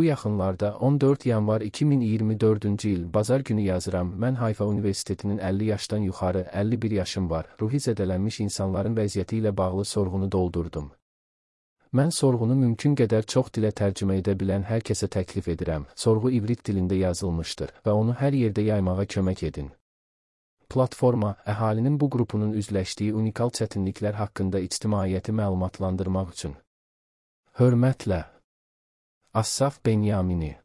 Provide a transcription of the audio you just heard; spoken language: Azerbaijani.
Bu yaxınlarda 14 yanvar 2024-cü il bazar günü yazıram. Mən Hayfa Universitetinin 50 yaşdan yuxarı 51 yaşım var. Ruhi zədələnmiş insanların vəziyyəti ilə bağlı sorğunu doldurdum. Mən sorğunu mümkün qədər çox dilə tərcümə edə bilən hər kəsə təklif edirəm. Sorğu ivrit dilində yazılmışdır və onu hər yerdə yaymağa kömək edin. Platforma, əhalinin bu qrupunun üzləşdiyi unikal çətinliklər haqqında ictimaiyyəti məlumatlandırmaq üçün. Hörmətlə. Assaf Benyamini